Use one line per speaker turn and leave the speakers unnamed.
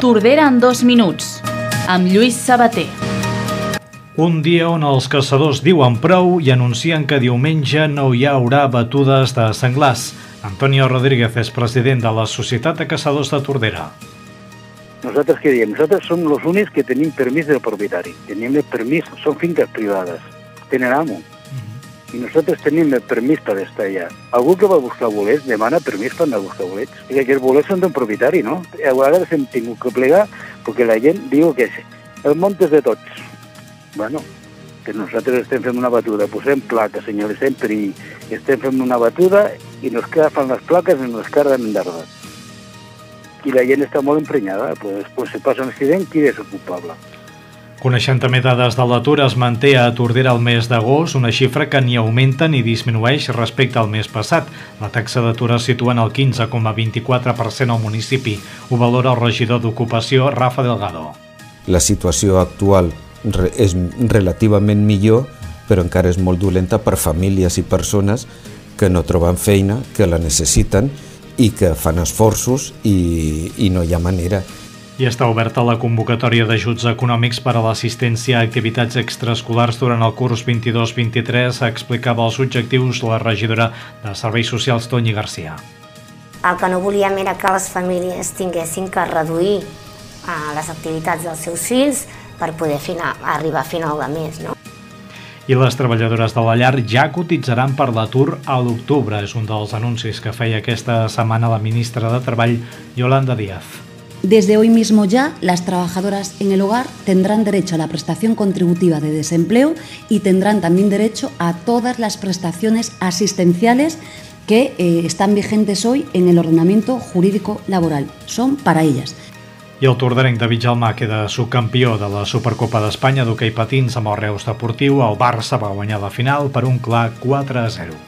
Tordera en dos minuts, amb Lluís Sabater.
Un dia on els caçadors diuen prou i anuncien que diumenge no hi haurà batudes de senglars. Antonio Rodríguez és president de la Societat de Caçadors de Tordera.
Nosaltres què diem? Nosaltres som els únics que tenim permís del propietari. Tenim el permís, són finques privades, tenen amo. I nosaltres tenim el permís per estar allà. Algú que va buscar bolets demana permís per anar a buscar bolets. I que els bolets són d'un propietari, no? A vegades hem tingut que plegar perquè la gent diu que el mont és de tots. Bueno, que nosaltres estem fent una batuda, posem plaques, senyalitzem perill, estem fent una batuda i nos agafen les plaques i nos carden d'arda. I la gent està molt emprenyada, pues, pues si passa un accident, qui és el culpable?
Coneixent també dades de l'atur, es manté a Tordera el mes d'agost, una xifra que ni augmenta ni disminueix respecte al mes passat. La taxa d'atur es situa en el 15,24% al municipi. Ho valora el regidor d'Ocupació, Rafa Delgado.
La situació actual és relativament millor, però encara és molt dolenta per famílies i persones que no troben feina, que la necessiten i que fan esforços i, i no hi ha manera.
I està oberta la convocatòria d'ajuts econòmics per a l'assistència a activitats extraescolars durant el curs 22-23, explicava els objectius la regidora de Serveis Socials, Toni Garcia.
El que no volíem era que les famílies tinguessin que reduir uh, les activitats dels seus fills per poder final, arribar a final de mes. No?
I les treballadores de la llar ja cotitzaran per l'atur a l'octubre. És un dels anuncis que feia aquesta setmana la ministra de Treball, Yolanda Díaz.
Desde hoy mismo ya, las trabajadoras en el hogar tendrán derecho a la prestación contributiva de desempleo y tendrán también derecho a todas las prestaciones asistenciales que eh, están vigentes hoy en el ordenamiento jurídico laboral. Son para ellas.
I el tordarenc David Jalmà queda subcampió de la Supercopa d'Espanya d'hoquei patins amb el Reus Deportiu. El Barça va guanyar la final per un clar 4 a 0.